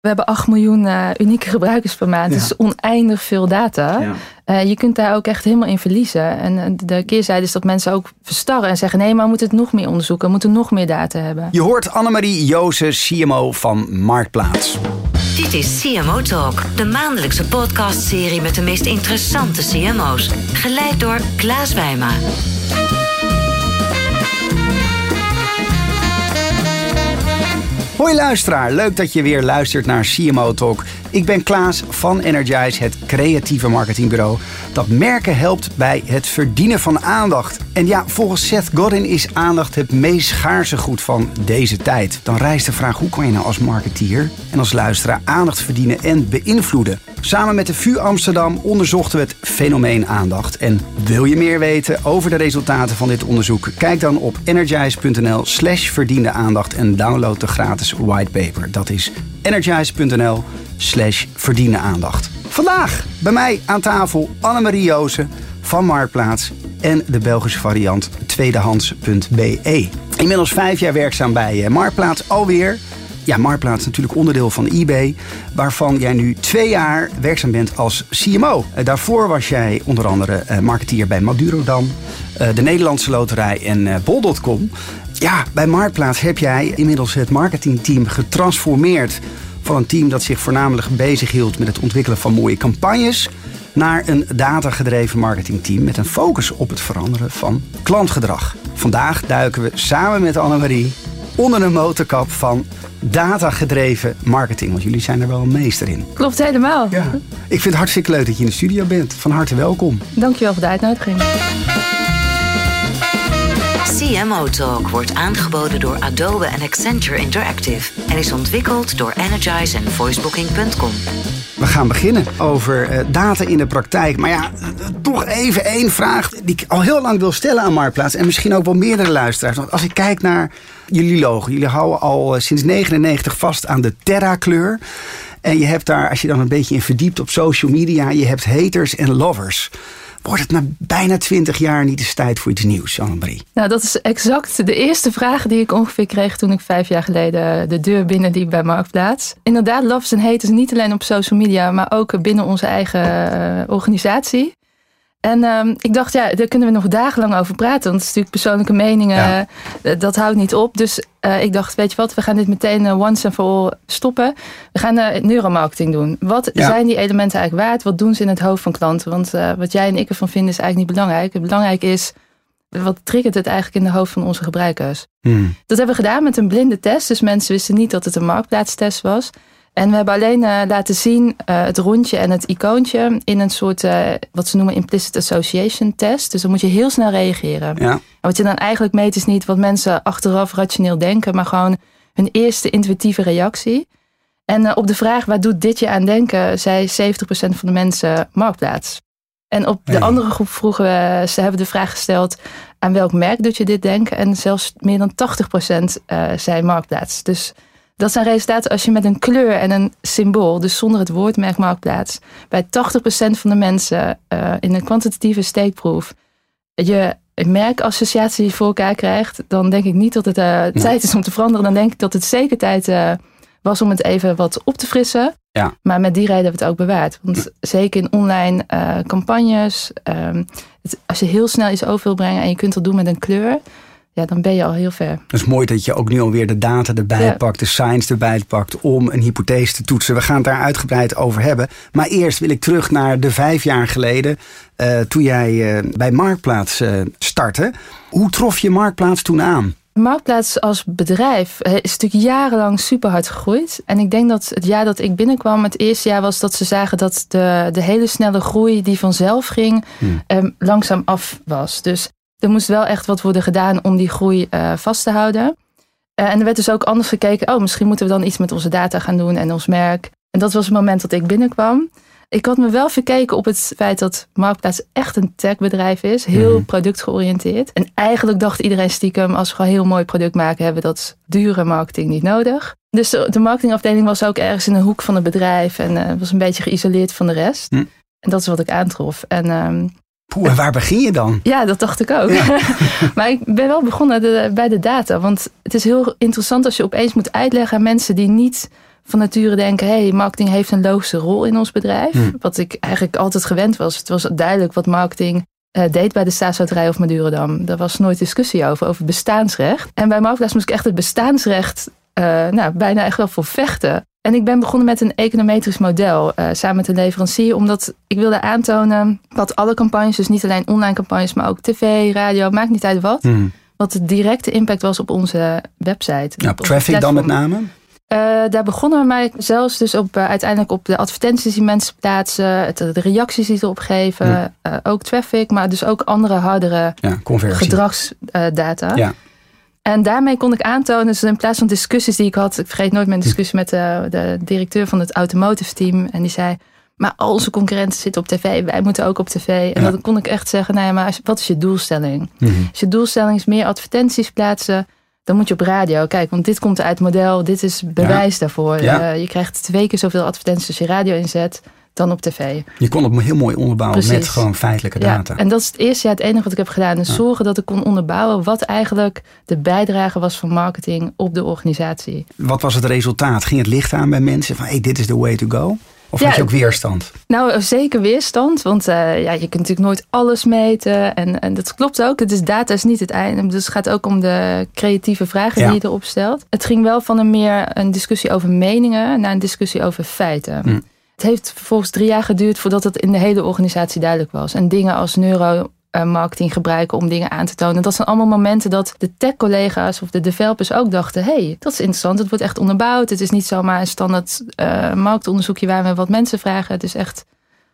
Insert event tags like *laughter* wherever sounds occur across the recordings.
We hebben 8 miljoen uh, unieke gebruikers per maand. Ja. Dus oneindig veel data. Ja. Uh, je kunt daar ook echt helemaal in verliezen. En de keerzijde is dat mensen ook verstarren en zeggen: nee, maar we moeten het nog meer onderzoeken. We moeten nog meer data hebben. Je hoort Annemarie Joze, CMO van Marktplaats. Dit is CMO Talk, de maandelijkse podcastserie met de meest interessante CMO's. Geleid door Klaas Wijma. Hoi luisteraar, leuk dat je weer luistert naar CMO Talk. Ik ben Klaas van Energize, het creatieve marketingbureau dat merken helpt bij het verdienen van aandacht. En ja, volgens Seth Godin is aandacht het meest schaarse goed van deze tijd. Dan rijst de vraag hoe kan je nou als marketeer en als luisteraar aandacht verdienen en beïnvloeden. Samen met de VU Amsterdam onderzochten we het fenomeen aandacht. En wil je meer weten over de resultaten van dit onderzoek? Kijk dan op energize.nl slash verdiende aandacht en download de gratis whitepaper. Dat is energize.nl slash verdiende aandacht. Vandaag bij mij aan tafel Annemarie Jozen van Marktplaats en de Belgische variant tweedehands.be. Inmiddels vijf jaar werkzaam bij eh, Marktplaats alweer. Ja, Marktplaats natuurlijk onderdeel van eBay, waarvan jij nu twee jaar werkzaam bent als CMO. Eh, daarvoor was jij onder andere eh, marketeer bij Madurodam, de Nederlandse Loterij en Bol.com. Ja, bij Marktplaats heb jij inmiddels het marketingteam getransformeerd van een team dat zich voornamelijk bezig hield met het ontwikkelen van mooie campagnes naar een datagedreven marketingteam met een focus op het veranderen van klantgedrag. Vandaag duiken we samen met Annemarie onder de motorkap van datagedreven marketing. Want jullie zijn er wel een meester in. Klopt helemaal. Ja. Ik vind het hartstikke leuk dat je in de studio bent. Van harte welkom. Dankjewel voor de uitnodiging. CMO Talk wordt aangeboden door Adobe en Accenture Interactive en is ontwikkeld door Energize en voicebooking.com. We gaan beginnen over uh, data in de praktijk. Maar ja, toch even één vraag die ik al heel lang wil stellen aan Marktplaats. En misschien ook wel meerdere luisteraars. Want als ik kijk naar jullie logo. Jullie houden al uh, sinds 99 vast aan de Terra-kleur. En je hebt daar, als je dan een beetje in verdiept op social media... je hebt haters en lovers. Wordt het na bijna twintig jaar niet eens tijd voor iets nieuws, Annemarie? Nou, dat is exact de eerste vraag die ik ongeveer kreeg toen ik vijf jaar geleden de deur binnenliep bij Marktplaats. Inderdaad, loves en haters niet alleen op social media, maar ook binnen onze eigen uh, organisatie. En um, ik dacht, ja, daar kunnen we nog dagenlang over praten. Want het is natuurlijk persoonlijke meningen, eh, dat houdt niet op. Dus uh, ik dacht, weet je wat, we gaan dit meteen uh, once and for all stoppen. We gaan uh, neuromarketing doen. Wat zijn die elementen eigenlijk waard? Wat doen ze in het hoofd van klanten? Want wat jij en ik ervan vinden is eigenlijk niet belangrijk. Het belangrijk is, wat triggert het eigenlijk in de hoofd van onze gebruikers? Hmm. Dat hebben we gedaan met een blinde test. Dus mensen wisten niet dat het een marktplaatstest was. En we hebben alleen laten zien het rondje en het icoontje in een soort, wat ze noemen implicit association test. Dus dan moet je heel snel reageren. Ja. Wat je dan eigenlijk meet is niet wat mensen achteraf rationeel denken, maar gewoon hun eerste intuïtieve reactie. En op de vraag, waar doet dit je aan denken, zei 70% van de mensen marktplaats. En op de andere groep vroegen we, ze hebben de vraag gesteld, aan welk merk doet je dit denken? En zelfs meer dan 80% zei marktplaats. Dus dat zijn resultaten als je met een kleur en een symbool, dus zonder het woordmerk marktplaats, bij 80% van de mensen uh, in een kwantitatieve steekproef je merkassociatie voor elkaar krijgt, dan denk ik niet dat het uh, tijd is om te veranderen. Dan denk ik dat het zeker tijd uh, was om het even wat op te frissen. Ja. Maar met die reden hebben we het ook bewaard. Want zeker in online campagnes, ehm, het, als je heel snel iets over wil brengen en je kunt dat doen met een kleur, ja, dan ben je al heel ver. Het is mooi dat je ook nu alweer de data erbij pakt, de science erbij pakt om een hypothese te toetsen. We gaan het daar uitgebreid over hebben. Maar eerst wil ik terug naar de vijf jaar geleden, uh, toen jij uh, bij Marktplaats uh, startte. Hoe trof je Marktplaats toen aan? Marktplaats als bedrijf is natuurlijk jarenlang super hard gegroeid. En ik denk dat het jaar dat ik binnenkwam, het eerste jaar was dat ze zagen dat de, de hele snelle groei die vanzelf ging, hmm. um, langzaam af was. Dus er moest wel echt wat worden gedaan om die groei uh, vast te houden. Uh, en er werd dus ook anders gekeken. Oh, misschien moeten we dan iets met onze data gaan doen en ons merk. En dat was het moment dat ik binnenkwam. Ik had me wel verkeken op het feit dat Marktplaats echt een techbedrijf is. Heel mm. productgeoriënteerd. En eigenlijk dacht iedereen stiekem, als we gewoon heel mooi product maken, hebben we dat dure marketing niet nodig. Dus de, marketingafdeling was ook ergens in een hoek van het bedrijf. En uh, was een beetje geïsoleerd van de rest. Mm. En dat is wat ik aantrof. En um, Poeh, en waar begin je dan? Ja, dat dacht ik ook. *laughs* maar ik ben wel begonnen bij de data. Want het is heel interessant als je opeens moet uitleggen aan mensen die niet van nature denken: hey, marketing heeft een logische rol in ons bedrijf. Hmm. Wat ik eigenlijk altijd gewend was. Het was duidelijk wat marketing eh, deed bij de Staatsloterij of Madurodam. Daar was nooit discussie over, over bestaansrecht. En bij Marktplaats moest ik echt het bestaansrecht eh, nou, bijna echt wel voor vechten. En ik ben begonnen met een econometrisch model eh, samen met een leverancier, omdat ik wilde aantonen wat alle campagnes, dus niet alleen online campagnes, maar ook tv, radio, maakt niet uit wat, Hmm. wat de directe impact was op onze website. Nou, Op traffic dan met name? Eh, daar begonnen we maar zelfs dus op, eh, uiteindelijk op de advertenties die mensen plaatsen, het, de reacties die ze erop geven, Ja. eh, ook traffic, maar dus ook andere hardere Ja, gedragsdata. Ja. En daarmee kon ik aantonen, dus in plaats van discussies die ik had, ik vergeet nooit mijn discussie met de, de directeur van het automotive team. En die zei, maar al onze concurrenten zitten op tv, wij moeten ook op tv. En Ja. dan kon ik echt zeggen, nou ja, maar als- wat is je doelstelling? Mhm. Als je doelstelling is meer advertenties plaatsen, dan moet je op radio. Kijk, want dit komt uit het model, dit is bewijs daarvoor. Ja. Eh, je krijgt twee keer zoveel advertenties als je radio inzet dan op tv. Je kon het heel mooi onderbouwen met gewoon feitelijke data. Ja, en dat is het eerste jaar het enige wat ik heb gedaan. Dus Ja. zorgen dat ik kon onderbouwen wat eigenlijk de bijdrage was van marketing op de organisatie. Wat was het resultaat? Ging het licht aan bij mensen van hey, dit is the way to go? Of Ja, had je ook weerstand? Nou, zeker weerstand, want eh, ja, je kunt natuurlijk nooit alles meten. En, en dat klopt ook. Het is data is niet het einde. Dus het gaat ook om de creatieve vragen Ja. die je erop stelt. Het ging wel van een meer een discussie over meningen naar een discussie over feiten. Hm. Het heeft vervolgens drie jaar geduurd voordat het in de hele organisatie duidelijk was. En dingen als neuromarketing gebruiken om dingen aan te tonen. Dat zijn allemaal momenten dat de tech-collega's of de developers ook dachten: hey, dat is interessant. Het wordt echt onderbouwd. Het is niet zomaar een standaard eh, marktonderzoekje waar we wat mensen vragen. Het is echt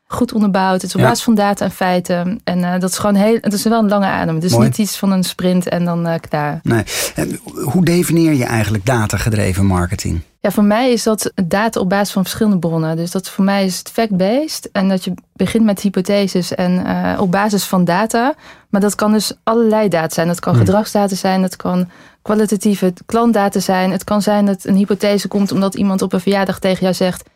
goed onderbouwd. Het is op Ja. basis van data en feiten. En eh, dat is gewoon heel. Het is wel een lange adem. Het is Mooi. niet iets van een sprint en dan eh, klaar. Nee. En hoe definieer je eigenlijk datagedreven marketing? Ja, voor mij is dat data op basis van verschillende bronnen. Dus dat voor mij is het fact-based. En dat je begint met hypotheses en eh, op basis van data. Maar dat kan dus allerlei data zijn. Dat kan Hmm. gedragsdata zijn. Dat kan kwalitatieve klantdata zijn. Het kan zijn dat een hypothese komt omdat iemand op een verjaardag tegen jou zegt.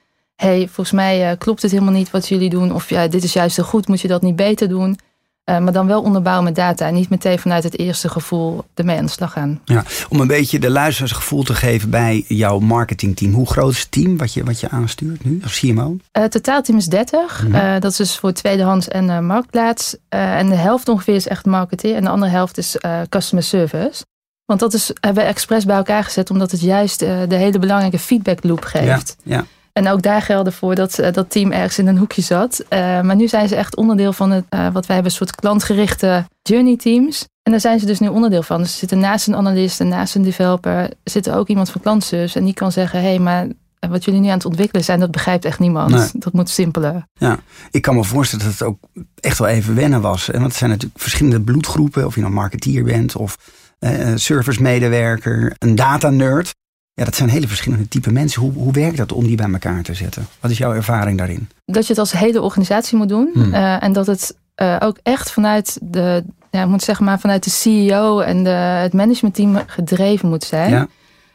Hey, volgens mij eh, klopt het helemaal niet wat jullie doen. Of ja, dit is juist zo goed, moet je dat niet beter doen. Eh, maar dan wel onderbouwen met data. En niet meteen vanuit het eerste gevoel ermee aan de slag gaan. Ja, om een beetje de luisteraars gevoel te geven bij jouw marketingteam. Hoe groot is het team wat je, wat je aanstuurt nu als CMO? Eh, Het totaalteam is 30. Mhm. Dat is dus voor tweedehands en marktplaats. En de helft ongeveer is echt marketing. En de andere helft is customer service. Want dat is, hebben we expres bij elkaar gezet. Omdat het juist de hele belangrijke feedback loop geeft. Ja, ja. En ook daar gelden voor dat eh, dat team ergens in een hoekje zat. Eh, maar nu zijn ze echt onderdeel van het, eh, wat wij hebben, een soort klantgerichte journey teams. En daar zijn ze dus nu onderdeel van. Dus er zitten naast een analist en naast een developer, zit er ook iemand van klantservice. En die kan zeggen, hé, hey, maar wat jullie nu aan het ontwikkelen zijn, dat begrijpt echt niemand. Nee. Dat moet simpeler. Ja, ik kan me voorstellen dat het ook echt wel even wennen was. Want het zijn natuurlijk verschillende bloedgroepen. Of je nou marketeer bent of eh service medewerker, een data nerd. Ja, dat zijn hele verschillende type mensen. Hoe, hoe werkt dat om die bij elkaar te zetten? Wat is jouw ervaring daarin? Dat je het als hele organisatie moet doen. Hmm. Eh, en dat het eh, ook echt vanuit de, ja, ik moet zeggen maar vanuit de CEO en de, het managementteam gedreven moet zijn. Ja,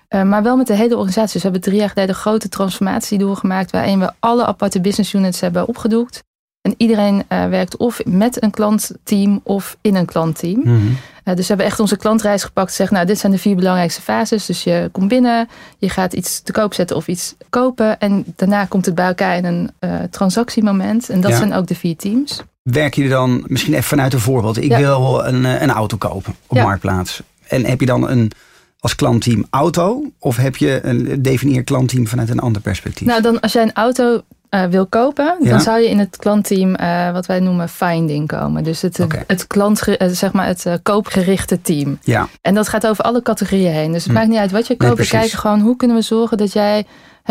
Eh, maar wel met de hele organisatie. Dus we hebben drie jaar geleden een grote transformatie doorgemaakt. Waarin we alle aparte business units hebben opgedoekt. En iedereen werkt of met een klantteam of in een klantteam. Eh, dus we hebben echt onze klantreis gepakt. Zeg, nou, dit zijn de vier belangrijkste fases. Dus je komt binnen, je gaat iets te koop zetten of iets kopen. En daarna komt het bij elkaar in een eh, transactiemoment. En dat Ja. zijn ook de vier teams. Werk je dan misschien even vanuit een voorbeeld? Ik Ja. wil een, eh, een auto kopen op Ja. Marktplaats. En heb je dan een als klantteam auto? Of heb je een definieer klantteam vanuit een ander perspectief? Nou, dan als jij een auto eh, wil kopen, Ja. dan zou je in het klantteam eh, wat wij noemen finding komen. Dus het, het, klant, eh, zeg maar het koopgerichte team. ja, En dat gaat over alle categorieën heen. Dus het Hm. maakt niet uit wat je koopt. we kijken gewoon hoe kunnen we zorgen dat jij.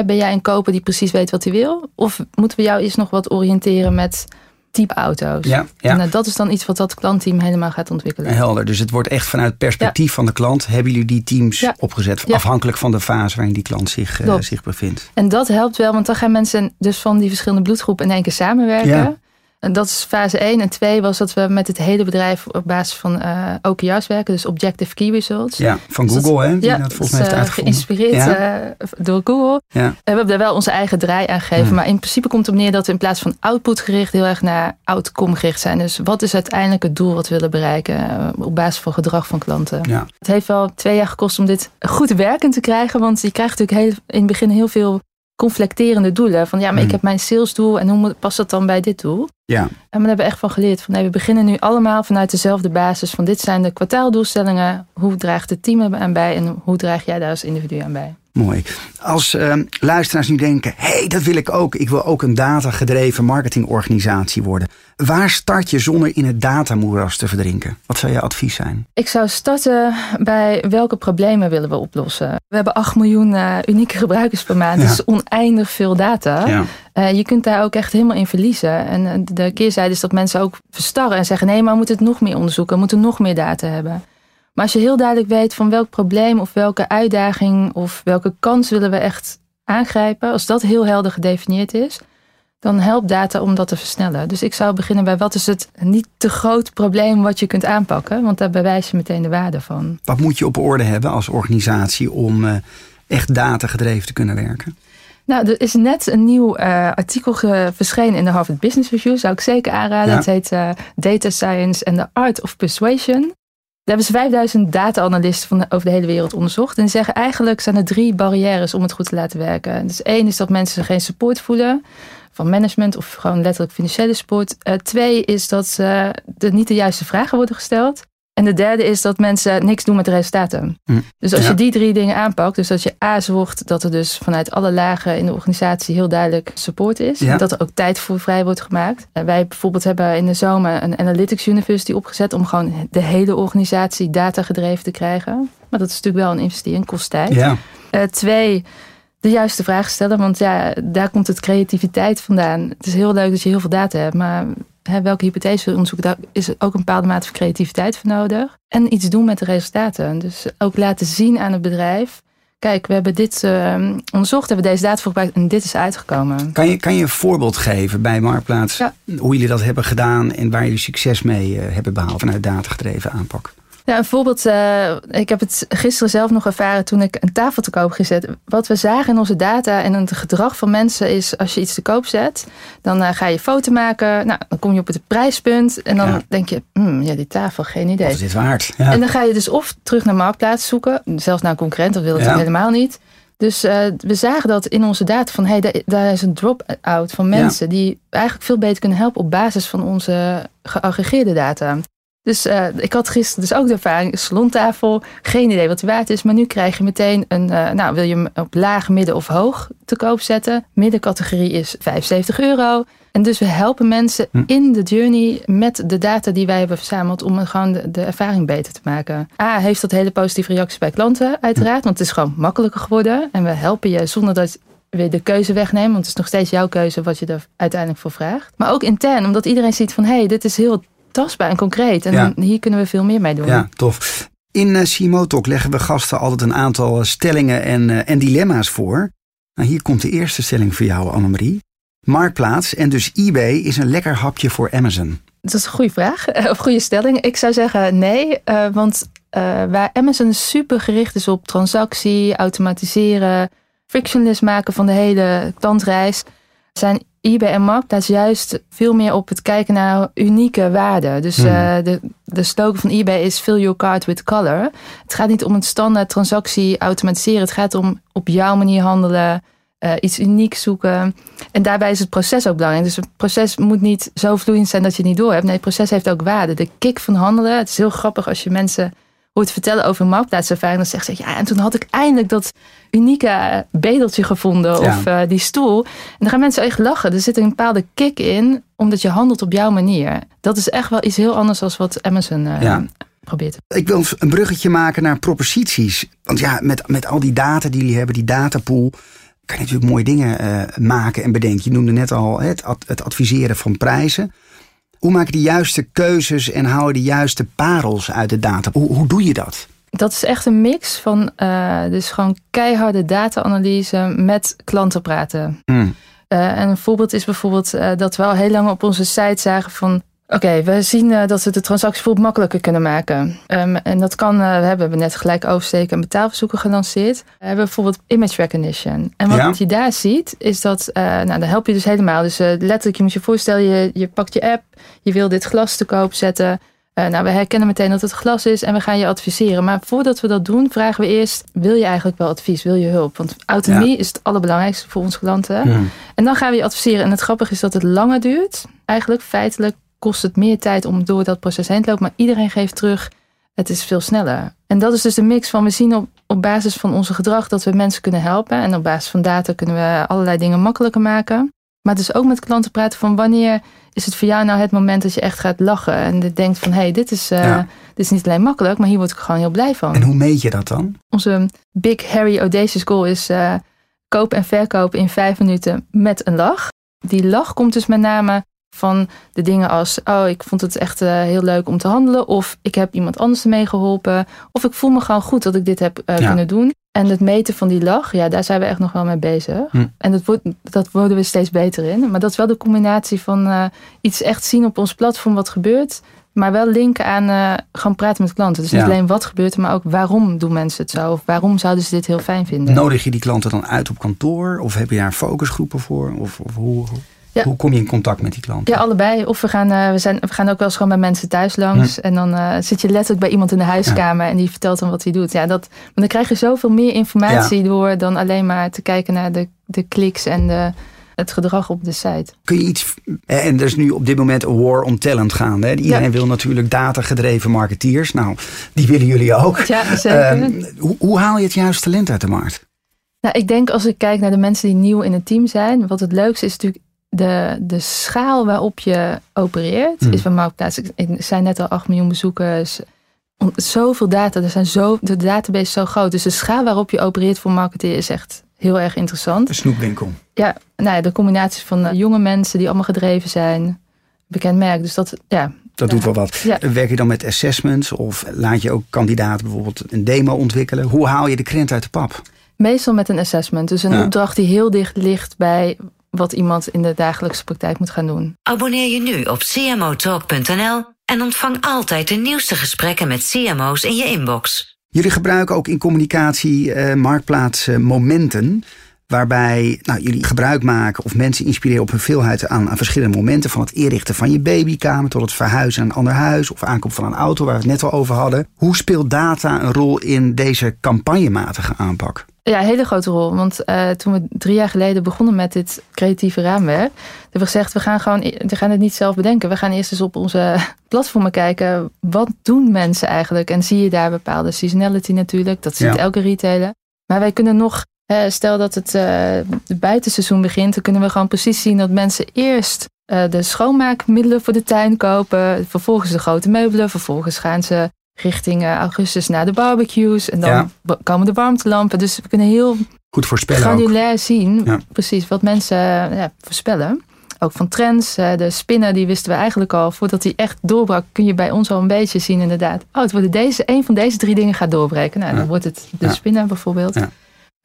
Ben jij een koper die precies weet wat hij wil? Of moeten we jou eerst nog wat oriënteren met type auto's? ja, ja. En eh, dat is dan iets wat dat klantteam helemaal gaat ontwikkelen. Helder. Dus het wordt echt vanuit perspectief van de klant. Hebben jullie die teams opgezet? Afhankelijk van de fase waarin die klant zich, eh, zich bevindt. En dat helpt wel, want dan gaan mensen dus van die verschillende bloedgroepen in één keer samenwerken. En dat is fase 1. En 2 was dat we met het hele bedrijf op basis van eh OKR's werken, dus Objective Key Results. Ja, van Dus Google, hè? Ja, dat volgens mij heeft eh, uitgevonden. geïnspireerd Ja. eh, door Google. Ja. En we hebben daar wel onze eigen draai aan gegeven. Hmm. Maar in principe komt het op neer dat we in plaats van output gericht heel erg naar outcome gericht zijn. Dus wat is uiteindelijk het doel wat we willen bereiken op basis van gedrag van klanten. Ja. Het heeft wel twee jaar gekost om dit goed werkend te krijgen. Want je krijgt natuurlijk heel, in het begin heel veel conflicterende doelen. Van ja, maar ik Hmm. heb mijn salesdoel en hoe past dat dan bij dit doel? Ja, En we hebben echt van geleerd. Van nee, we beginnen nu allemaal vanuit dezelfde basis. Van dit zijn de kwartaaldoelstellingen. Hoe draagt het team aan bij? En hoe draag jij daar als individu aan bij? Mooi. Als ehm, luisteraars nu denken, hé, hey, dat wil ik ook. Ik wil ook een datagedreven marketingorganisatie worden. Waar start je zonder in het datamoeras te verdrinken? Wat zou je advies zijn? Ik zou starten bij welke problemen willen we oplossen. We hebben 8 miljoen eh, unieke gebruikers per maand. Ja. Dat is oneindig veel data. Ja. Eh, je kunt daar ook echt helemaal in verliezen. En eh, de keerzijde is dat mensen ook verstarren en zeggen: nee, maar we moeten het nog meer onderzoeken, we moeten nog meer data hebben. Maar als je heel duidelijk weet van welk probleem of welke uitdaging of welke kans willen we echt aangrijpen, als dat heel helder gedefinieerd is, dan helpt data om dat te versnellen. Dus ik zou beginnen bij wat is het niet te groot probleem wat je kunt aanpakken, want daar bewijs je meteen de waarde van. Wat moet je op orde hebben als organisatie om eh, echt datagedreven te kunnen werken? Nou, er is net een nieuw eh, artikel verschenen in de Harvard Business Review. Zou ik zeker aanraden. Ja. Het heet eh, Data Science and the Art of Persuasion. Daar hebben ze 5000 data-analysten van over de hele wereld onderzocht. En zeggen eigenlijk zijn er drie barrières om het goed te laten werken. Dus één is dat mensen geen support voelen van management of gewoon letterlijk financiële support. Eh, twee is dat eh, er niet de juiste vragen worden gesteld. En de derde is dat mensen niks doen met de resultaten. Hm. Dus als Ja. je die drie dingen aanpakt, dus dat je A zorgt dat er dus vanuit alle lagen in de organisatie heel duidelijk support is. Ja. En dat er ook tijd voor vrij wordt gemaakt. En wij bijvoorbeeld hebben in de zomer een Analytics University opgezet om gewoon de hele organisatie data gedreven te krijgen. Maar dat is natuurlijk wel een investering, kost tijd. Ja, Eh, twee, de juiste vraag stellen. Want ja, daar komt het creativiteit vandaan. Het is heel leuk dat je heel veel data hebt. Maar hè, welke hypothese wil je onderzoeken? Daar is ook een bepaalde mate van creativiteit voor nodig. En iets doen met de resultaten. Dus ook laten zien aan het bedrijf. Kijk, we hebben dit eh, onderzocht. Hebben deze data voor gebruikt. En dit is uitgekomen. kan je, kan je een voorbeeld geven bij Marktplaats? Ja. Hoe jullie dat hebben gedaan en waar jullie succes mee eh, hebben behaald vanuit datagedreven aanpak? Ja, een voorbeeld. eh, ik heb het gisteren zelf nog ervaren toen ik een tafel te koop gezet. Wat we zagen in onze data en het gedrag van mensen is als je iets te koop zet, dan eh, ga je foto maken. Nou, dan kom je op het prijspunt en dan Ja. denk je, hmm, ja, die tafel, geen idee. Wat is dit waard? Ja. En dan ga je dus of terug naar Marktplaats zoeken, zelfs naar een concurrent, dat wil ik Ja. helemaal niet. Dus eh, we zagen dat in onze data van, hé, hey, daar, daar is een drop-out van mensen die eigenlijk veel beter kunnen helpen op basis van onze geaggregeerde data. Dus eh, ik had gisteren dus ook de ervaring, salontafel, geen idee wat die waard is. Maar nu krijg je meteen een, eh, nou wil je hem op laag, midden of hoog te koop zetten. Middencategorie is 75 euro. En dus we helpen mensen Hm. in de journey met de data die wij hebben verzameld om gewoon de, de ervaring beter te maken. A, heeft dat hele positieve reacties bij klanten uiteraard, want het is gewoon makkelijker geworden. En we helpen je zonder dat we de keuze wegnemen, want het is nog steeds jouw keuze wat je er uiteindelijk voor vraagt. Maar ook intern, omdat iedereen ziet van hé, hey, dit is heel tastbaar en concreet. En Ja. hier kunnen we veel meer mee doen. Ja, tof. In CMO Talk leggen we gasten altijd een aantal eh, stellingen en, uh, en dilemma's voor. Nou, hier komt de eerste stelling voor jou, Annemarie. Marktplaats en dus eBay is een lekker hapje voor Amazon. Dat is een goede vraag, *laughs* of goede stelling. Ik zou zeggen nee, want waar Amazon super gericht is op transactie, automatiseren, frictionless maken van de hele klantreis, zijn eBay en Marktplaats juist veel meer op het kijken naar unieke waarden. Dus hmm. uh, de, de slogan van eBay is fill your cart with color. Het gaat niet om een standaard transactie automatiseren. Het gaat om op jouw manier handelen, uh, iets unieks zoeken. En daarbij is het proces ook belangrijk. Dus het proces moet niet zo vloeiend zijn dat je het niet door hebt. Nee, het proces heeft ook waarde. De kick van handelen. Het is heel grappig als je mensen hoort vertellen over marktplaatservaring. Dan zegt ze, ja, en toen had ik eindelijk dat unieke bedeltje gevonden. Ja. Of uh, die stoel. En dan gaan mensen echt lachen. Er zit een bepaalde kick in, omdat je handelt op jouw manier. Dat is echt wel iets heel anders dan wat Amazon uh, ja. probeert. Ik wil een bruggetje maken naar proposities. Want ja, met, met al die data die jullie hebben, die datapool kan je natuurlijk mooie dingen uh, maken en bedenken. Je noemde net al het, het adviseren van prijzen. Hoe maak je de juiste keuzes en hou je de juiste parels uit de data? Hoe, hoe doe je dat? Dat is echt een mix van uh, dus gewoon keiharde data-analyse met klanten praten. Mm. Uh, en een voorbeeld is bijvoorbeeld uh, dat we al heel lang op onze site zagen van Oké, okay, we zien uh, dat we de transactie bijvoorbeeld makkelijker kunnen maken. Um, en dat kan, uh, we hebben net gelijk oversteken en betaalverzoeken gelanceerd. We hebben bijvoorbeeld image recognition. En wat ja. je daar ziet, is dat, uh, nou, dan help je dus helemaal. Dus letterlijk, je moet je voorstellen, je, je pakt je app, je wil dit glas te koop zetten. Nou, we herkennen meteen dat het glas is en we gaan je adviseren. Maar voordat we dat doen, vragen we eerst: wil je eigenlijk wel advies? Wil je hulp? Want autonomie is het allerbelangrijkste voor onze klanten. En dan gaan we je adviseren. En het grappige is dat het langer duurt. Eigenlijk feitelijk kost het meer tijd om door dat proces heen te lopen. Maar iedereen geeft terug: het is veel sneller. En dat is dus de mix van we zien op, op basis van onze gedrag dat we mensen kunnen helpen. En op basis van data kunnen we allerlei dingen makkelijker maken. Maar dus ook met klanten praten van wanneer is het voor jou nou het moment dat je echt gaat lachen en denkt van hé, hey, dit, is, uh, dit is niet alleen makkelijk, maar hier word ik gewoon heel blij van. En hoe meet je dat dan? Onze Big Harry Audacious Goal is uh, koop en verkoop in vijf minuten met een lach. Die lach komt dus met name van de dingen als, oh, ik vond het echt uh, heel leuk om te handelen. Of ik heb iemand anders ermee geholpen. Of ik voel me gewoon goed dat ik dit heb uh, ja. kunnen doen. En het meten van die lach, ja, daar zijn we echt nog wel mee bezig. Hm. En dat, wordt, dat worden we steeds beter in. Maar dat is wel de combinatie van uh, iets echt zien op ons platform wat gebeurt. Maar wel linken aan gewoon praten met klanten. Dus niet alleen wat gebeurt er, maar ook waarom doen mensen het zo? Of waarom zouden ze dit heel fijn vinden? Nodig je die klanten dan uit op kantoor? Of heb je daar focusgroepen voor? Of, of hoe, ja. Hoe kom je in contact met die klanten? Ja, allebei. Of we gaan, uh, we zijn, we gaan ook wel eens gewoon bij mensen thuis langs. En dan uh, zit je letterlijk bij iemand in de huiskamer en die vertelt dan wat hij doet. Ja, dat, maar dan krijg je zoveel meer informatie door dan alleen maar te kijken naar de, de kliks en de, het gedrag op de site. Kun je iets. En er is nu op dit moment een war on talent gaande. Hè? Iedereen wil natuurlijk datagedreven marketeers. Nou, die willen jullie ook. Ja, zeker. Uh, hoe, hoe haal je het juiste talent uit de markt? Nou, ik denk als ik kijk naar de mensen die nieuw in het team zijn. Wat het leukste is natuurlijk de, de schaal waarop je opereert mm. is bij Marktplaats. Ik zei net al 8 miljoen bezoekers. Zoveel data. Er zijn zo, de database is zo groot. Dus de schaal waarop je opereert voor marketeer is echt heel erg interessant. Een snoepwinkel. Ja, nou ja, de combinatie van jonge mensen die allemaal gedreven zijn. Bekend merk. Dus dat, ja, dat doet wel wat. Ja. Werk je dan met assessments of laat je ook kandidaten bijvoorbeeld een demo ontwikkelen? Hoe haal je de krent uit de pap? Meestal met een assessment. Dus een opdracht die heel dicht ligt bij wat iemand in de dagelijkse praktijk moet gaan doen. Abonneer je nu op cmotalk.nl en ontvang altijd de nieuwste gesprekken met CMO's in je inbox. Jullie gebruiken ook in communicatie uh, marktplaats uh, momenten. Waarbij nou, jullie gebruik maken of mensen inspireren op hun veelheid aan, aan verschillende momenten. Van het inrichten van je babykamer tot het verhuizen naar een ander huis of aankoop van een auto waar we het net al over hadden. Hoe speelt data een rol in deze campagnematige aanpak? Ja, een hele grote rol. Want uh, toen we drie jaar geleden begonnen met dit creatieve raamwerk, hebben we gezegd, we gaan gewoon, we gaan het niet zelf bedenken. We gaan eerst eens op onze *laughs* platformen kijken. Wat doen mensen eigenlijk? En zie je daar bepaalde seasonality natuurlijk. Dat ziet ja. elke retailer. Maar wij kunnen nog, stel dat het uh, de buitenseizoen begint, dan kunnen we gewoon precies zien dat mensen eerst de schoonmaakmiddelen voor de tuin kopen. Vervolgens de grote meubelen. Vervolgens gaan ze richting augustus naar de barbecues. En dan komen de warmtelampen. Dus we kunnen heel goed voorspellen. Granulair zien, precies, wat mensen ja, voorspellen. Ook van trends. De spinnen, die wisten we eigenlijk al. Voordat die echt doorbrak, kun je bij ons al een beetje zien inderdaad. Oh, het wordt deze, een van deze drie dingen gaat doorbreken. Nou, dan wordt het de spinnen bijvoorbeeld.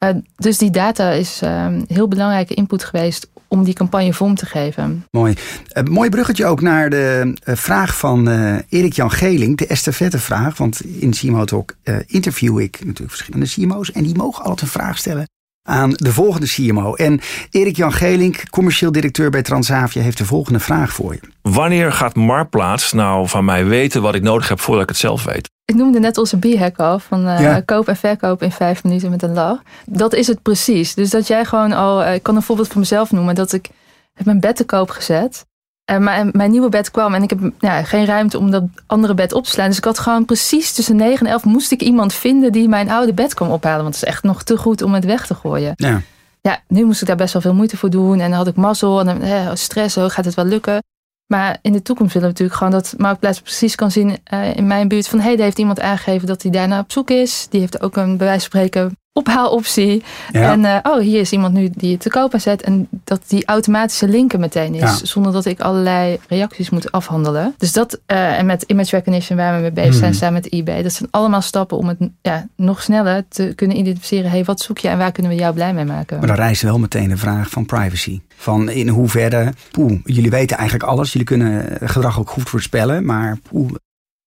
Uh, dus die data is uh, heel belangrijke input geweest om die campagne vorm te geven. Mooi. Uh, mooi bruggetje ook naar de uh, vraag van uh, Erik-Jan Geling, de estafette-vraag. Want in CMO Talk interview ik natuurlijk verschillende CMO's en die mogen altijd een vraag stellen aan de volgende CMO. En Erik-Jan Gelink, commercieel directeur bij Transavia, heeft de volgende vraag voor je. Wanneer gaat Marktplaats nou van mij weten wat ik nodig heb voordat ik het zelf weet? Ik noemde net onze b-hack al, van uh, ja. koop en verkoop in vijf minuten met een lach. Dat is het precies. Dus dat jij gewoon al, uh, ik kan een voorbeeld van mezelf noemen, dat ik heb mijn bed te koop gezet. En mijn, mijn nieuwe bed kwam en ik heb ja, geen ruimte om dat andere bed op te slaan. Dus ik had gewoon precies tussen 9 en 11 moest ik iemand vinden die mijn oude bed kwam ophalen. Want het is echt nog te goed om het weg te gooien. Ja. Ja, nu moest ik daar best wel veel moeite voor doen. En dan had ik mazzel en dan, eh, stress, hoe gaat het wel lukken? Maar in de toekomst willen we natuurlijk gewoon dat Marktplaats precies kan zien uh, in mijn buurt van hé, hey, daar heeft iemand aangegeven dat hij daarna op zoek is. Die heeft ook een bij spreken ophaaloptie. Ja. En uh, oh, hier is iemand nu die het te koop zet. En dat die automatische linken meteen is. Ja. Zonder dat ik allerlei reacties moet afhandelen. Dus dat, uh, en met image recognition waar we mee bezig zijn, hmm. samen met eBay. Dat zijn allemaal stappen om het ja, nog sneller te kunnen identificeren. hey, wat zoek je en waar kunnen we jou blij mee maken? Maar dan rijst wel meteen de vraag van privacy. Van in hoeverre, poeh, jullie weten eigenlijk alles. Jullie kunnen gedrag ook goed voorspellen. Maar poeh,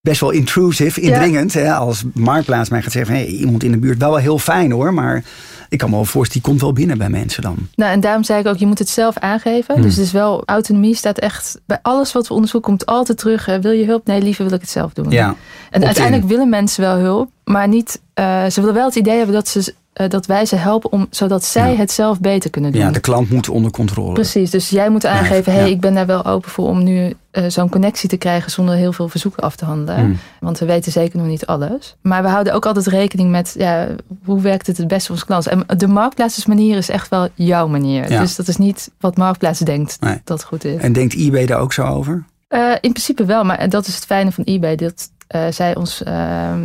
best wel intrusive, indringend. Hè, als Marktplaats mij gaat zeggen, hey, iemand in de buurt, wel wel heel fijn hoor, maar ik kan me wel voorstellen, die komt wel binnen bij mensen dan. Nou, en daarom zei ik ook, je moet het zelf aangeven. Hmm. Dus het is wel, autonomie staat echt, bij alles wat we onderzoeken komt altijd terug. wil je hulp? Nee, liever wil ik het zelf doen. Ja, En uiteindelijk willen mensen wel hulp, maar niet, eh, ze willen wel het idee hebben dat, ze, eh, dat wij ze helpen om, zodat zij Ja. het zelf beter kunnen doen. ja, de klant moet onder controle. Precies, dus jij moet aangeven, Ja, hey, ik ben daar wel open voor om nu eh, zo'n connectie te krijgen zonder heel veel verzoeken af te handelen. Hmm. Want we weten zeker nog niet alles. Maar we houden ook altijd rekening met, ja, hoe werkt het het beste voor onze klant? En de marktplaatsmanier is echt wel jouw manier. Ja. Dus dat is niet wat Marktplaats denkt Nee. dat goed is. En denkt eBay daar ook zo over? Eh, in principe wel, maar dat is het fijne van eBay. Dat eh, zij ons, eh,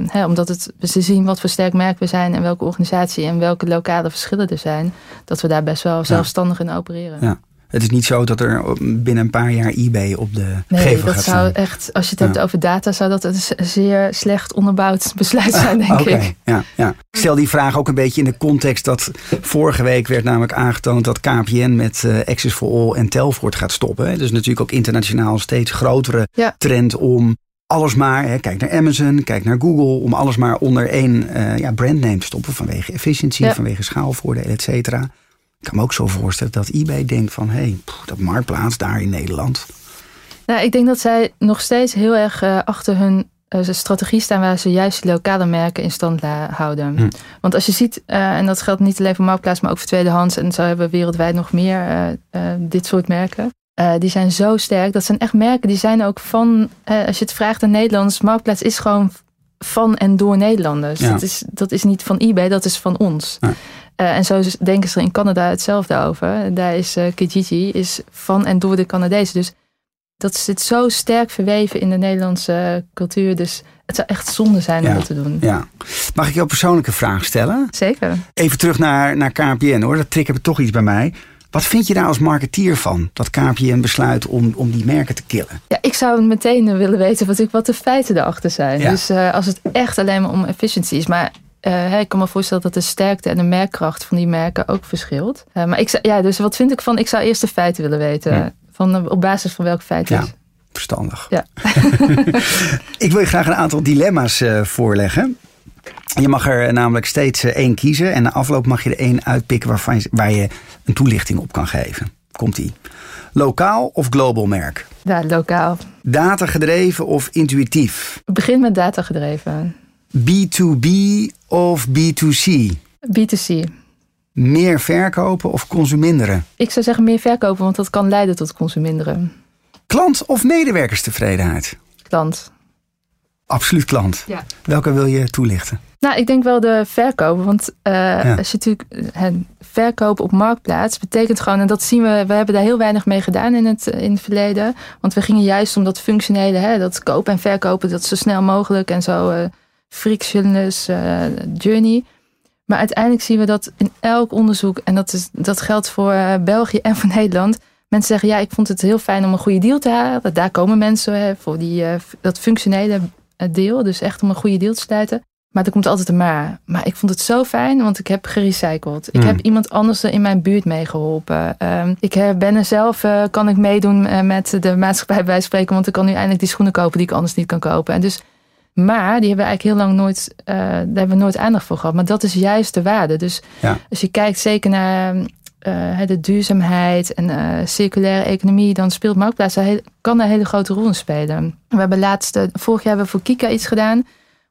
hè, omdat het, ze zien wat voor sterk merk we zijn en welke organisatie en welke lokale verschillen er zijn, dat we daar best wel zelfstandig in opereren. Ja. Het is niet zo dat er binnen een paar jaar eBay op de Nee, gevel dat gaat zou staan. echt, als je het Ja. hebt over data, zou dat een zeer slecht onderbouwd *laughs* besluit zijn, denk ik. ja, ja. Ik stel die vraag ook een beetje in de context dat vorige week werd namelijk aangetoond dat KPN met eh, Access for All en Telfort gaat stoppen. Dus natuurlijk ook internationaal een steeds grotere Ja. trend om alles maar, hè, kijk naar Amazon, kijk naar Google, om alles maar onder één eh, ja, brandname te stoppen vanwege efficiëntie, Ja. vanwege schaalvoordelen, et cetera. Ik kan me ook zo voorstellen dat eBay denkt van, hé, hey, pff, dat marktplaats daar in Nederland. Nou, ik denk dat zij nog steeds heel erg eh, achter hun eh, strategie staan waar ze juist lokale merken in stand houden. Hm. Want als je ziet, en dat geldt niet alleen voor Marktplaats, maar ook voor tweedehands, en zo hebben we wereldwijd nog meer dit soort merken. Eh, die zijn zo sterk. Dat zijn echt merken die zijn ook van, eh, als je het vraagt aan Nederlands, Marktplaats is gewoon van en door Nederlanders. Ja. Dat, is, dat is niet van eBay, dat is van ons. Ja. Eh, en zo denken ze in Canada hetzelfde over. Daar is Kijiji is van en door de Canadezen. Dus dat zit zo sterk verweven in de Nederlandse cultuur. Dus het zou echt zonde zijn Ja. om dat te doen. Ja. Mag ik jou een persoonlijke vraag stellen? Zeker. Even terug naar, naar KPN hoor, dat triggert toch iets bij mij. Wat vind je daar als marketeer van? Dat KPN besluit om, om die merken te killen. Ja, ik zou meteen willen weten wat, ik, wat de feiten erachter zijn. Ja. Dus eh, als het echt alleen maar om efficiëntie is. Maar eh, hè, ik kan me voorstellen dat de sterkte en de merkkracht van die merken ook verschilt. Eh, maar ik zou, ja, dus wat vind ik van? Ik zou eerst de feiten willen weten. Ja. Van, eh, op basis van welke feiten? Ja. Verstandig. Ja. *laughs* *laughs* ik wil je graag een aantal dilemma's eh, voorleggen. Je mag er namelijk steeds eh, één kiezen. En na afloop mag je er één uitpikken waarvan je, waar je een toelichting op kan geven. Komt-ie. Lokaal of global merk? Ja, lokaal. Data gedreven of intuïtief? Begin met data gedreven. B2B of B2C? B2C. Meer verkopen of consuminderen? Ik zou zeggen meer verkopen, want dat kan leiden tot consuminderen. Klant of medewerkerstevredenheid? Klant. Absoluut klant. Ja. Welke wil je toelichten? Nou, ik denk wel de verkopen. Want eh, als je natuurlijk het verkopen op marktplaats betekent gewoon, en dat zien we, we hebben daar heel weinig mee gedaan in het, in het verleden. Want we gingen juist om dat functionele, hè, dat kopen en verkopen, dat zo snel mogelijk en zo eh frictionless eh, journey. Maar uiteindelijk zien we dat in elk onderzoek, en dat, is, dat geldt voor eh, België en voor Nederland. Mensen zeggen, ja, ik vond het heel fijn om een goede deal te halen. Daar komen mensen hè, voor die, eh, dat functionele eh, deel. Dus echt om een goede deal te sluiten. Maar er komt altijd een maar. Maar ik vond het zo fijn, want ik heb gerecycled. Ik Hmm. heb iemand anders er in mijn buurt meegeholpen. Ehm, ik ben er zelf, eh, kan ik meedoen eh, met de maatschappij bij spreken. Want ik kan nu eindelijk die schoenen kopen die ik anders niet kan kopen. En dus, maar die hebben we eigenlijk heel lang nooit, eh, daar hebben we nooit aandacht voor gehad. Maar dat is juist de waarde. Dus Ja. als je kijkt zeker naar de duurzaamheid en circulaire economie, dan speelt Marktplaats kan daar een hele grote rol in spelen. We hebben laatst, vorig jaar hebben we voor Kika iets gedaan.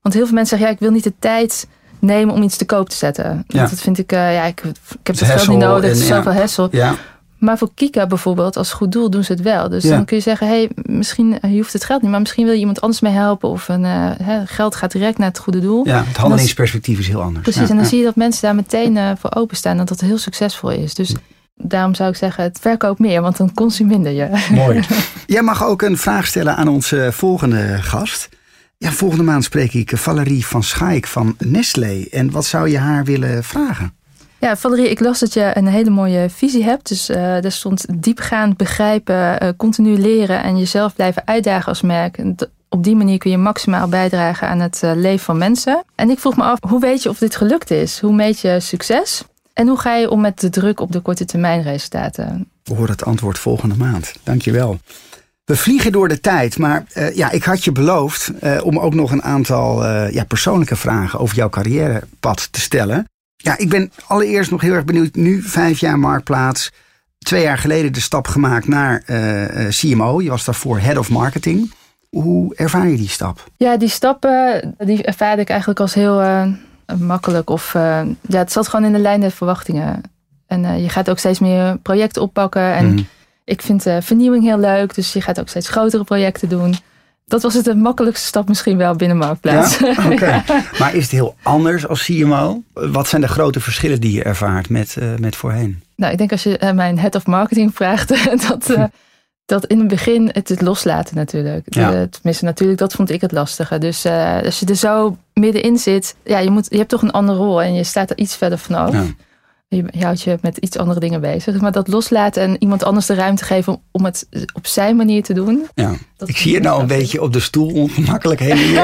Want heel veel mensen zeggen, ja, ik wil niet de tijd nemen om iets te koop te zetten. Want Ja. Dat vind ik, eh, ja, ik, ik heb het geld niet nodig, het is en, ja. zoveel hassle. Ja, Maar voor Kika bijvoorbeeld, als goed doel doen ze het wel. Dus Ja. dan kun je zeggen, hey, misschien, je hoeft het geld niet, maar misschien wil je iemand anders mee helpen. Of een, eh, geld gaat direct naar het goede doel. ja, het handelingsperspectief is heel anders. Precies, en dan zie je dat mensen daar meteen eh, voor openstaan. Dat dat heel succesvol is. Dus daarom zou ik zeggen, het verkoop meer, want dan consumeer je. Mooi. *laughs* Jij mag ook een vraag stellen aan onze volgende gast. Ja, volgende maand spreek ik Valerie van Schaik van Nestlé. En wat zou je haar willen vragen? Ja, Valerie, ik las dat je een hele mooie visie hebt. Dus eh daar stond diepgaand begrijpen, eh, continu leren en jezelf blijven uitdagen als merk. Op die manier kun je maximaal bijdragen aan het eh, leven van mensen. En ik vroeg me af, hoe weet je of dit gelukt is? Hoe meet je succes? En hoe ga je om met de druk op de korte termijn resultaten? We horen het antwoord volgende maand. Dankjewel. We vliegen door de tijd, maar uh, ja, ik had je beloofd uh, om ook nog een aantal uh, ja, persoonlijke vragen over jouw carrièrepad te stellen. Ja, ik ben allereerst nog heel erg benieuwd. Nu vijf jaar Marktplaats. Twee jaar geleden de stap gemaakt naar CMO. Je was daarvoor Head of Marketing. Hoe ervaar je die stap? Ja, die stappen die ervaarde ik eigenlijk als heel makkelijk. Of ja, het zat gewoon in de lijn der verwachtingen. En je gaat ook steeds meer projecten oppakken. En mm. Ik vind uh, vernieuwing heel leuk, dus je gaat ook steeds grotere projecten doen. Dat was het de makkelijkste stap misschien wel binnen Marktplaats. Ja? *laughs* Oké. Maar is het heel anders als CMO? Wat zijn de grote verschillen die je ervaart met, uh, met voorheen? Nou, ik denk als je uh, mijn head of marketing *laughs* vraagt, dat, dat in het begin het, het loslaten natuurlijk. Ja. tenminste, natuurlijk, dat vond ik het lastige. Dus als je er zo middenin zit, ja, je, moet, je hebt toch een andere rol en je staat er iets verder vanaf. Ja. Je, houdt je met iets andere dingen bezig. Maar dat loslaten en iemand anders de ruimte geven om het op zijn manier te doen. Ja. Ik zie je nou een beetje op de stoel ongemakkelijk heen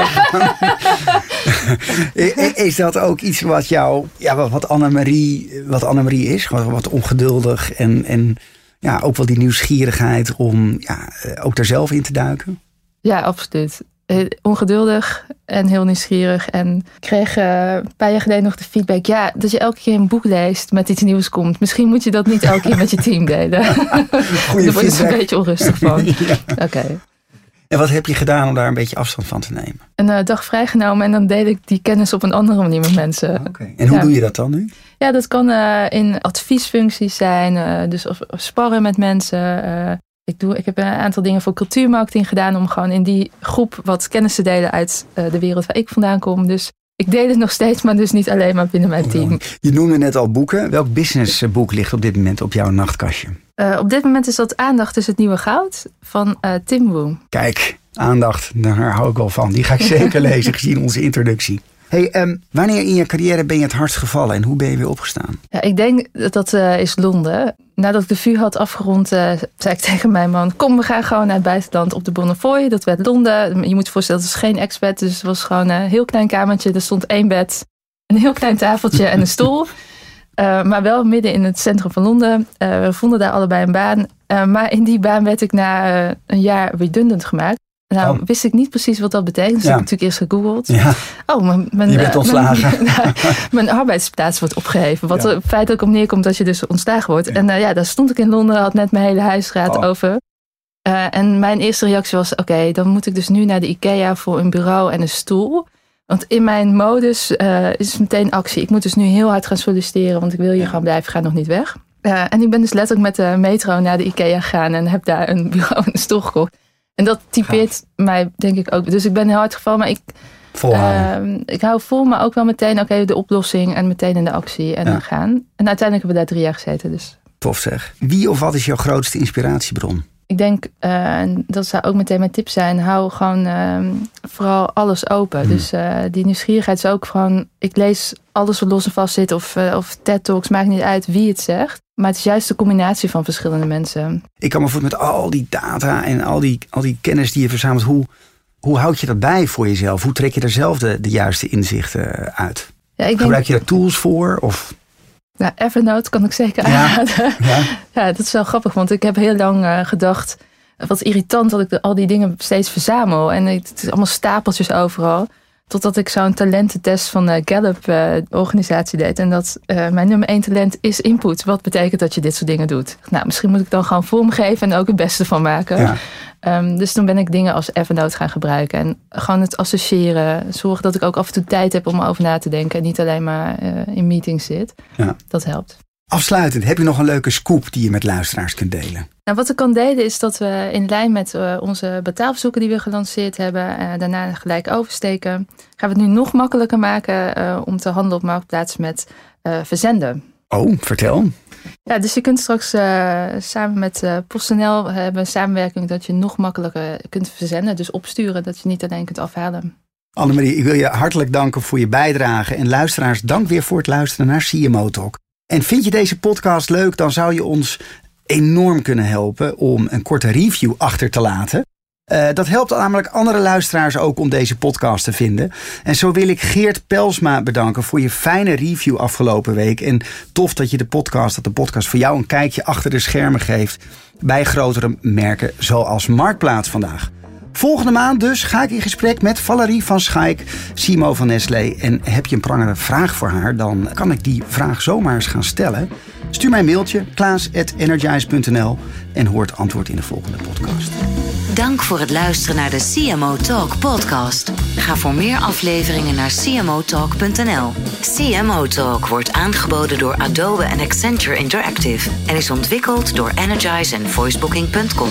*laughs* is dat ook iets wat jou, ja, wat Annemarie, wat Annemarie is? Wat, wat ongeduldig en, en ja, ook wel die nieuwsgierigheid om ja, eh, ook daar zelf in te duiken? Ja, absoluut. Eh, ongeduldig en heel nieuwsgierig. En ik kreeg uh, een paar jaar geleden nog de feedback... ja, dat je elke keer een boek leest met iets nieuws komt. Misschien moet je dat niet elke keer met je team delen. *laughs* Daar word je een beetje onrustig van. *laughs* Oké. En wat heb je gedaan om daar een beetje afstand van te nemen? Een uh, dag vrijgenomen en dan deel ik die kennis op een andere manier met mensen. Oké. En hoe doe je dat dan nu? Ja, dat kan in adviesfuncties zijn. dus of, of, sparren met mensen. Ik, doe, ik heb een aantal dingen voor cultuurmarketing gedaan om gewoon in die groep wat kennis te delen uit eh, de wereld waar ik vandaan kom. Dus ik deel het nog steeds, maar dus niet alleen maar binnen mijn team. Je noemde net al boeken. Welk businessboek ligt op dit moment op jouw nachtkastje? Uh, op dit moment is dat Aandacht is het nieuwe goud van uh, Tim Wu. Kijk, aandacht, daar hou ik wel van. Die ga ik zeker *laughs* lezen gezien onze introductie. Hey, um, wanneer in je carrière ben je het hardst gevallen en hoe ben je weer opgestaan? Ja, ik denk dat dat uh, is Londen. Nadat ik de vuur had afgerond, uh, zei ik *laughs* tegen mijn man: Kom, we gaan gewoon naar het buitenland op de Bonnefoy. Dat werd Londen. Je moet je voorstellen, het is geen expert. Dus het was gewoon een heel klein kamertje. Er stond één bed, een heel klein tafeltje en een *laughs* stoel. Uh, maar wel midden in het centrum van Londen. we vonden daar allebei een baan. maar in die baan werd ik na een jaar redundant gemaakt. Nou, oh. wist ik niet precies wat dat betekent. Dus ja. ik heb natuurlijk eerst gegoogeld. Ja. Oh, mijn, mijn, je bent eh, ontslagen. *laughs* Mijn, mijn, arbeidsplaats wordt opgeheven. Wat er feitelijk op neerkomt dat je dus ontslagen wordt. En uh, ja, daar stond ik in Londen, had net mijn hele huisraad oh. over. Uh, en mijn eerste reactie was, oké, dan moet ik dus nu naar de IKEA voor een bureau en een stoel. Want in mijn modus is meteen actie. Ik moet dus nu heel hard gaan solliciteren, want ik wil hier gewoon blijven, ga nog niet weg. en ik ben dus letterlijk met de metro naar de IKEA gegaan en heb daar een *laughs* bureau en een stoel gekocht. En dat typeert mij denk ik ook. Dus ik ben heel hard gevallen, maar ik, uh, ik hou vol, maar ook wel meteen oké de oplossing en meteen in de actie en dan gaan. En uiteindelijk hebben we daar drie jaar gezeten. Dus. Tof zeg. Wie of wat is jouw grootste inspiratiebron? Ik denk, uh, en dat zou ook meteen mijn tip zijn, hou gewoon uh, vooral alles open. Hmm. Dus uh, die nieuwsgierigheid is ook gewoon, ik lees alles wat los en vast zit of, uh, of TED Talks, maakt niet uit wie het zegt. Maar het is juist de combinatie van verschillende mensen. Ik kan me voorstellen met al die data en al die, al die kennis die je verzamelt, hoe, hoe houd je dat bij voor jezelf? Hoe trek je er zelf de, de juiste inzichten uit? Ja, ik Gebruik je daar tools voor? Of? Nou, Evernote kan ik zeker aanraden. Ja, *laughs* ja. dat is wel grappig, want ik heb heel lang uh, gedacht... wat irritant dat ik de, al die dingen steeds verzamel. En het is allemaal stapeltjes overal. Totdat ik zo'n talententest van de Gallup uh, organisatie deed. En dat uh, mijn nummer één talent is input. Wat betekent dat je dit soort dingen doet? Nou, misschien moet ik dan gewoon vormgeven en ook het beste van maken. Ja. Um, dus toen ben ik dingen als Evernote gaan gebruiken. En gewoon het associëren. Zorgen dat ik ook af en toe tijd heb om over na te denken. En niet alleen maar uh, in meetings zit. Ja. Dat helpt. Afsluitend, heb je nog een leuke scoop die je met luisteraars kunt delen? Nou, wat ik kan delen is dat we in lijn met uh, onze betaalverzoeken die we gelanceerd hebben, uh, daarna gelijk oversteken, gaan we het nu nog makkelijker maken uh, om te handelen op marktplaats met verzenden. Oh, vertel. Ja, dus je kunt straks samen met PostNL hebben een samenwerking dat je nog makkelijker kunt verzenden. Dus opsturen, dat je niet alleen kunt afhalen. Annemarie, ik wil je hartelijk danken voor je bijdrage. En luisteraars, dank weer voor het luisteren naar CMO Talk. En vind je deze podcast leuk, dan zou je ons enorm kunnen helpen om een korte review achter te laten. Uh, dat helpt namelijk andere luisteraars ook om deze podcast te vinden. En zo wil ik Geert Pelsma bedanken voor je fijne review afgelopen week. En tof dat je de podcast, dat de podcast voor jou een kijkje achter de schermen geeft bij grotere merken zoals Marktplaats vandaag. Volgende maand dus ga ik in gesprek met Valerie van Schaik, Simo van Nestlé. En heb je een prangere vraag voor haar, dan kan ik die vraag zomaar eens gaan stellen. Stuur mij een mailtje, klaas.energize.nl en hoor het antwoord in de volgende podcast. Dank voor het luisteren naar de CMO Talk podcast. Ga voor meer afleveringen naar cmotalk.nl. CMO Talk wordt aangeboden door Adobe en Accenture Interactive en is ontwikkeld door Energize en voicebooking.com.